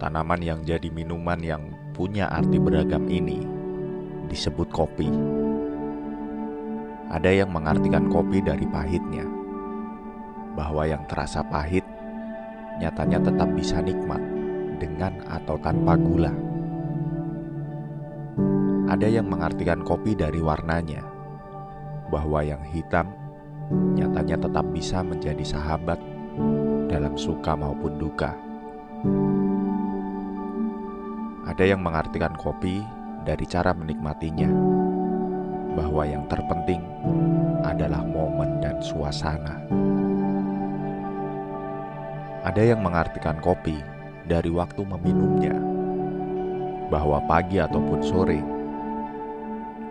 Tanaman yang jadi minuman yang punya arti beragam ini disebut kopi. Ada yang mengartikan kopi dari pahitnya, bahwa yang terasa pahit nyatanya tetap bisa nikmat dengan atau tanpa gula. Ada yang mengartikan kopi dari warnanya, bahwa yang hitam nyatanya tetap bisa menjadi sahabat dalam suka maupun duka. Ada yang mengartikan kopi dari cara menikmatinya, bahwa yang terpenting adalah momen dan suasana. Ada yang mengartikan kopi dari waktu meminumnya, bahwa pagi ataupun sore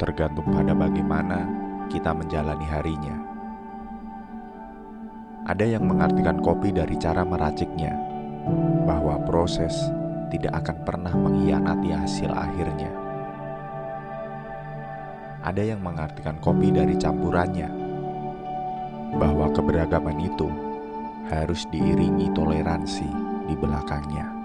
tergantung pada bagaimana kita menjalani harinya. Ada yang mengartikan kopi dari cara meraciknya, bahwa proses tidak akan pernah mengkhianati hasil akhirnya. Ada yang mengartikan kopi dari campurannya, bahwa keberagaman itu harus diiringi toleransi di belakangnya.